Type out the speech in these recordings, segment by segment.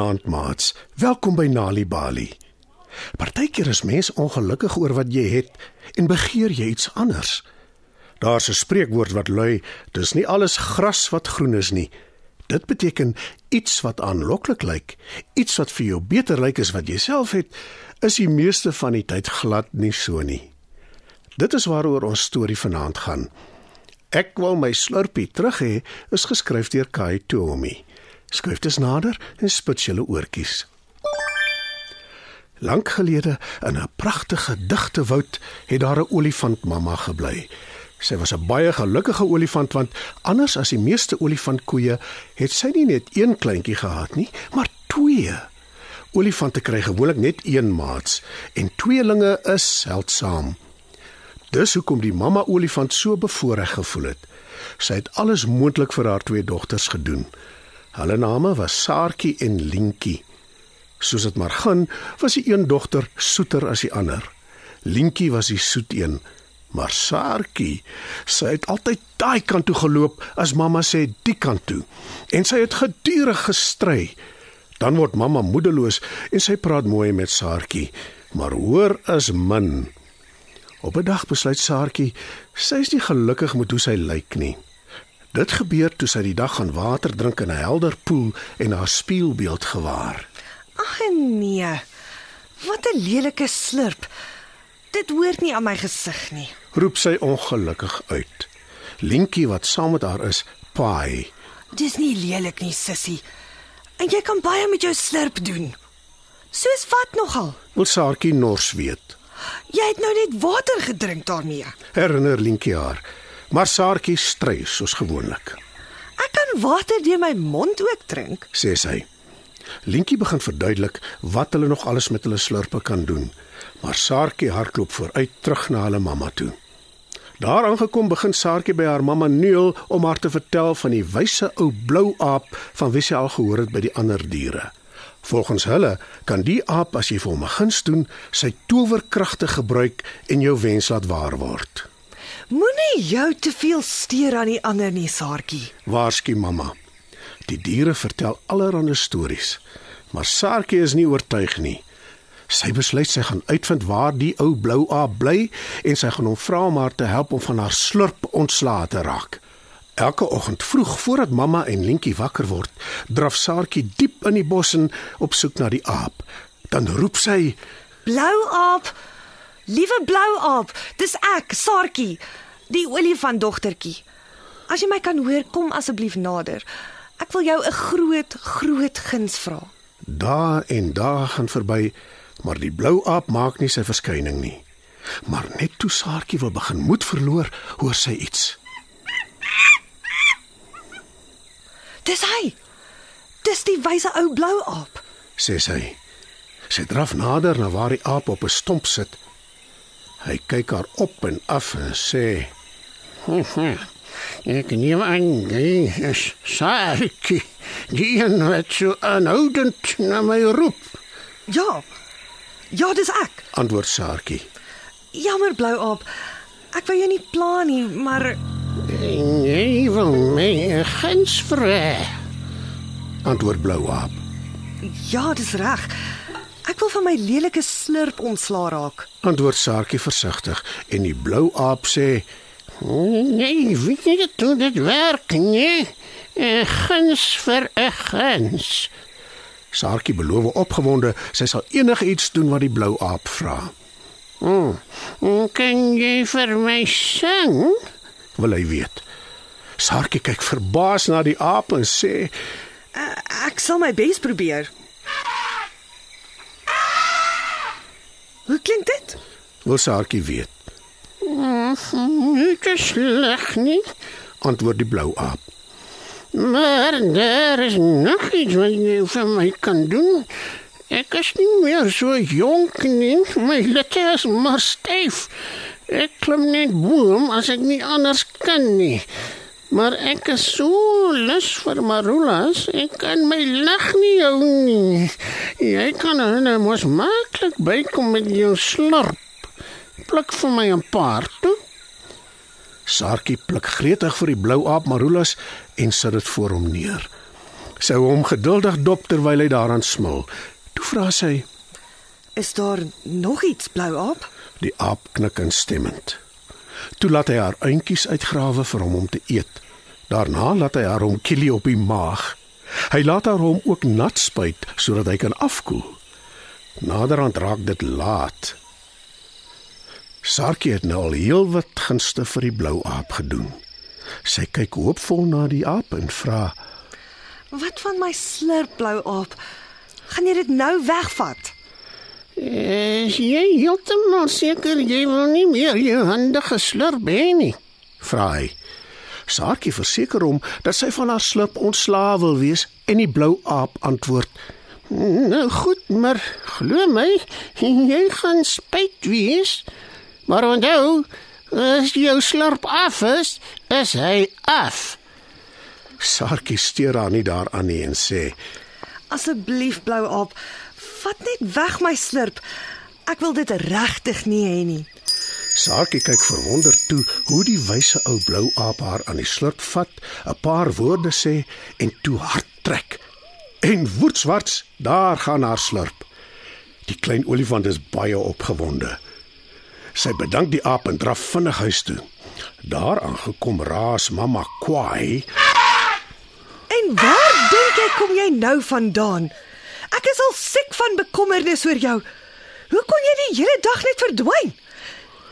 Goeienaand maats. Welkom by Nali Bali. Partykeer is mens ongelukkig oor wat jy het en begeer jy iets anders. Daar's 'n spreekwoord wat lui: "Dis nie alles gras wat groen is nie." Dit beteken iets wat aanloklik lyk, iets wat vir jou beter lyk as wat jy self het, is die meeste van die tyd glad nie so nie. Dit is waaroor ons storie vanaand gaan. Ek wil my slurpie terug hê, is geskryf deur Kai Toomey. Skryf dit nader en spits julle oortjies. Lank gelede in 'n pragtige digte woud het daar 'n olifantmamma gebly. Sy was 'n baie gelukkige olifant want anders as die meeste olifantkoeie het sy nie net een kleintjie gehad nie, maar twee. Olifante kry gewoonlik net een maats en tweelinge is seldsaam. Dis hoekom die mamma olifant so bevoorreg gevoel het. Sy het alles moontlik vir haar twee dogters gedoen. Hulle name was Saartjie en Lientjie. Soos dit maar gaan, was die een dogter soeter as die ander. Lientjie was die soet een, maar Saartjie, sy het altyd daai kant toe geloop as mamma sê die kant toe. En sy het gedurig gestry. Dan word mamma moedeloos en sy praat mooi met Saartjie, maar hoor is min. Op 'n dag besluit Saartjie, sy is nie gelukkig met hoe sy lyk nie. Dit gebeur toe sy die dag gaan water drink in 'n helder poel en haar spieelbeeld gewaar. Ag nee. Wat 'n lelike slurp. Dit hoort nie aan my gesig nie. Roep sy ongelukkig uit. Lientjie wat saam met haar is, paai. Dis nie lelik nie, sissie. En jy kan baie met jou slurp doen. Soos wat nogal? Wil Saartjie nors weet. Jy het nou net water gedrink daarmee. Herinner Lientjie haar. Maar Saartjie stry soos gewoonlik, Ek kan water deur my mond ook drink. sê sy. Lientjie begin verduidelik wat hulle nog alles met hulle slurpe kan doen. Maar Saartjie hardloop vooruit terug na hulle mamma toe. Daar aangekom begin Saartjie by haar mamma neul om haar te vertel van die wyse ou blou aap van wie sy al gehoor het by die ander diere. Volgens hulle kan die aap as jy vir hom 'n guns doen, sy towerkragte gebruik en jou wens laat waar word. Moenie jou te veel steur aan die ander nie, Saartjie. Waarsku mamma. Die diere vertel allerlei stories, maar Saartjie is nie oortuig nie. Sy besluit sy gaan uitvind waar die ou blou aap bly en sy gaan hom vra om haar te help om van haar slurp ontslae te raak. Elke oggend vroeg voordat mamma en Lientjie wakker word, draf Saartjie diep in die bos in op soek na die aap. Dan roep sy: Blou aap. Liewe blou aap, dis ek, Saartjie, die olifantdogtertjie. As jy my kan hoor, kom asseblief nader. Ek wil jou 'n groot, groot guns vra. Dae en dae gaan verby, maar die blou aap maak nie sy verskyning nie. Maar net toe Saartjie wil begin moed verloor, hoor sy iets. Dis hy. Dis die wyse ou blou aap. sê sy. Sy draf nader na waar die aap op 'n stomp sit. Hy kyk haar op en af en sê: Ek neem aan jy is Saartjie. Die een wat so aanhoudend na my roep. Ja. Ja, dis ek. Antwoord Saartjie. Jammer blou aap. Ek wou jou nie pla nie, maar jy wil my 'n guns vra. Antwoord Blou Aap. ja, dis reg. Ek wil van my lelike slurp ontslaa raak. Antwoord Saartjie versigtig en die Blou Aap sê: Nee, weet jy dit hoe dit werk nie? 'n Guns vir 'n guns. Saartjie beloof opgewonde sy sal enigiets doen wat die Blou Aap vra. Hmm. Kan jy vir my sing? Wil hy weet. Saartjie kyk verbaas na die aap en sê: Uh, ek sal my bes probeer. Hoe klink dit? "Wil Saartjie weet?" Nie te sleg nie, Antwoord die Blou Aap. maar daar is nog iets wat jy vir my kan doen. Ek is nie meer so jonk nie, my litte is maar styf. Ek klim net boom as ek nie anders kan nie. Maar ek is so lus vir marulas, ek kan my lag nie hou nie. Jy kan hulle mos maklik bykom met jou slurp. Pluk vir my 'n paar toe. Saartjie pluk gretig vir die Blou Aap marulas en sit dit voor hom neer. Sy hou hom geduldig dop terwyl hy daaraan smil. Toe vra sy: Is daar nog iets, blou aap? Die aap knik instemmend. Toe laat hy haar eintjies uitgrawe vir hom om te eet. Daarna laat hy haar hom kielie op die maag. Hy laat haar hom ook nat spuit sodat hy kan afkoel. Naderhand raak dit laat. Sarkie het nou al heelwat gunste vir die blou aap gedoen. Sy kyk hoopvol na die aap en vra: Wat van my slurp, blou aap? Gaan jy dit nou wegvat? Is jy heeltemal seker jy wil nie meer jou hande geslurp hê nie? vra hy. Sarkie verseker hom dat sy van haar slurp ontslae wil wees en die blou aap antwoord: Nou goed, maar glo my, jy gaan spyt wees. Maar onthou, as jou slurp af is, is hy af. Sarkie steur haar nie daaraan nie en sê: Asseblief, blou aap, vat net weg my slurp. Ek wil dit regtig nie hê nie. Sarkie kyk verwonderd toe hoe die wyse ou blou aap haar aan die slurp vat, 'n paar woorde sê en toe hard trek. En woetswarts, daar gaan haar slurp. Die klein olifant is baie opgewonde. Sy bedank die aap en draf vinnig huis toe. Daar aangekom raas mamma kwaai. En waar dink jy kom jy nou vandaan? Ek is al siek van bekommernis oor jou. Hoe kon jy die hele dag net verdwyn?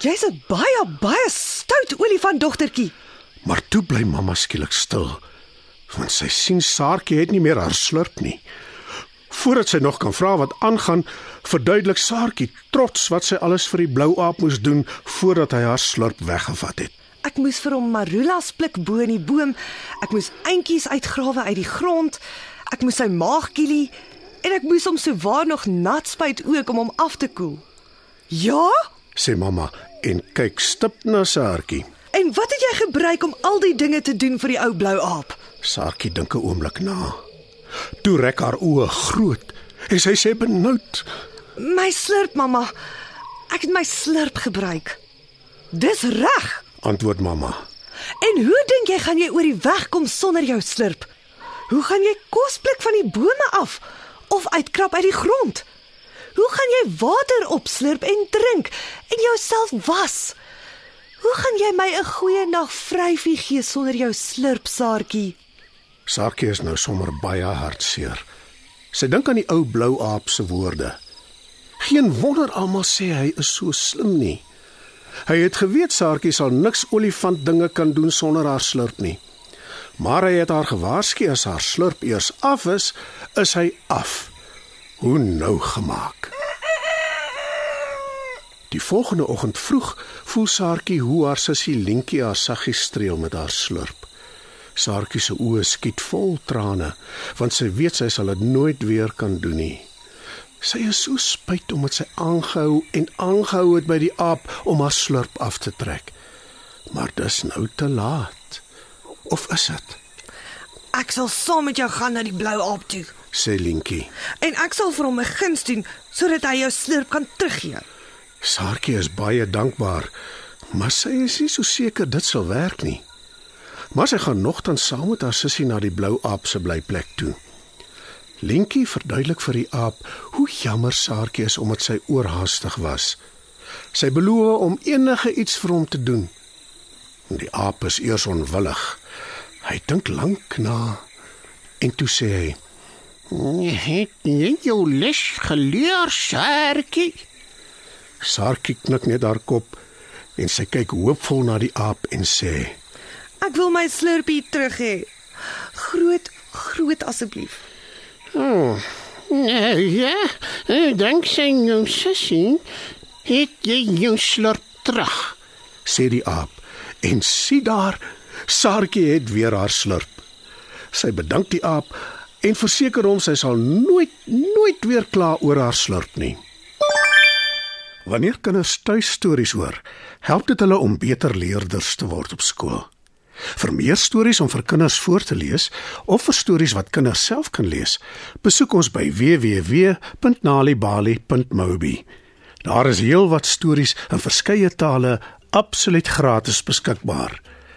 Jy's 'n baie baie stout olifant dogtertjie. Maar toe bly mamma skielik stil, want sy sien Saartjie het nie meer haar slurp nie. Voordat sy nog kan vra wat aangaan, verduidelik Saartjie trots wat sy alles vir die blou aap moes doen voordat hy haar slurp weggevat het. Ek moes vir hom marulas pluk bo in die boom. Ek moes eintjies uitgrawe uit die grond. Ek moes sy maag kielie en ek moes hom souwaar nog nat spuit ook om hom af te koel. Ja? sê mamma en kyk stip na Saartjie. En wat het jy gebruik om al die dinge te doen vir die ou blou aap? Saartjie dink 'n oomblik na. Toe rek haar oë groot en sy sê benoud: My slurp, mamma. Ek het my slurp gebruik. Dis reg. "Antwoord mamma. En hoe dink jy gaan jy oor die weg kom sonder jou slurp? Hoe gaan jy kos pluk van die bome af of uitkrap uit die grond? Hoe gaan jy water opslurp en drink en jouself was? Hoe gaan jy my 'n goeie nag vryfie gee sonder jou slurp, Saartjie? Saartjie is nou sommer baie hartseer. Sy dink aan die ou blou aap se woorde. Geen wonder almal sê hy is so slim nie. Hy het geweet Saartjie sal niks olifant dinge kan doen sonder haar slurp nie. Maar hy het haar gewaarsku as haar slurp eers af is, is hy af. Hoe nou gemaak? Die volgende oggend vroeg voel Saartjie hoe haar sussie Lientjie haar saggies streel met haar slurp. Saartjie se oë skiet vol trane, want sy weet sy sal dit nooit weer kan doen nie. Sy is so spyt omdat sy aangehou en aangehou het by die aap om haar slurp af te trek. Maar dis nou te laat. Of is dit? Ek sal saam met jou gaan na die blou aap toe sê Lientjie. en ek sal vir hom 'n guns doen sodat hy jou slurp kan teruggee. Saartjie is baie dankbaar, maar sy is nie so seker dit sal werk nie. Maar sy gaan nogtans saam met haar sussie na die blou aap se blyplek toe. Linkie verduidelik vir die aap hoe jammer Saartjie is omdat sy oorhaastig was. Sy beloof om enige iets vir hom te doen. En die aap is eers onwillig. Hy dink lank na en toe sê hy: Het jy jou les geleer, Saartjie? Saartjie knik net haar kop en sy kyk hoopvol na die aap en sê: Ek wil my slurpie terug hê. Groot, groot asseblief. Oh, nou ja, dankzij jou sussie het jy jou slurp terug. sê die aap en sien daar Saartjie het weer haar slurp. Sy bedank die aap en verseker hom sy sal nooit nooit weer kla oor haar slurp nie. Wanneer kinders tuis stories hoor, help dit hulle om beter leerders te word op skool. Vir meer stories om vir kinders voor te lees of vir stories wat kinders self kan lees, besoek ons by www.nalibali.mobi. Daar is heelwat stories in verskeie tale absoluut gratis beskikbaar.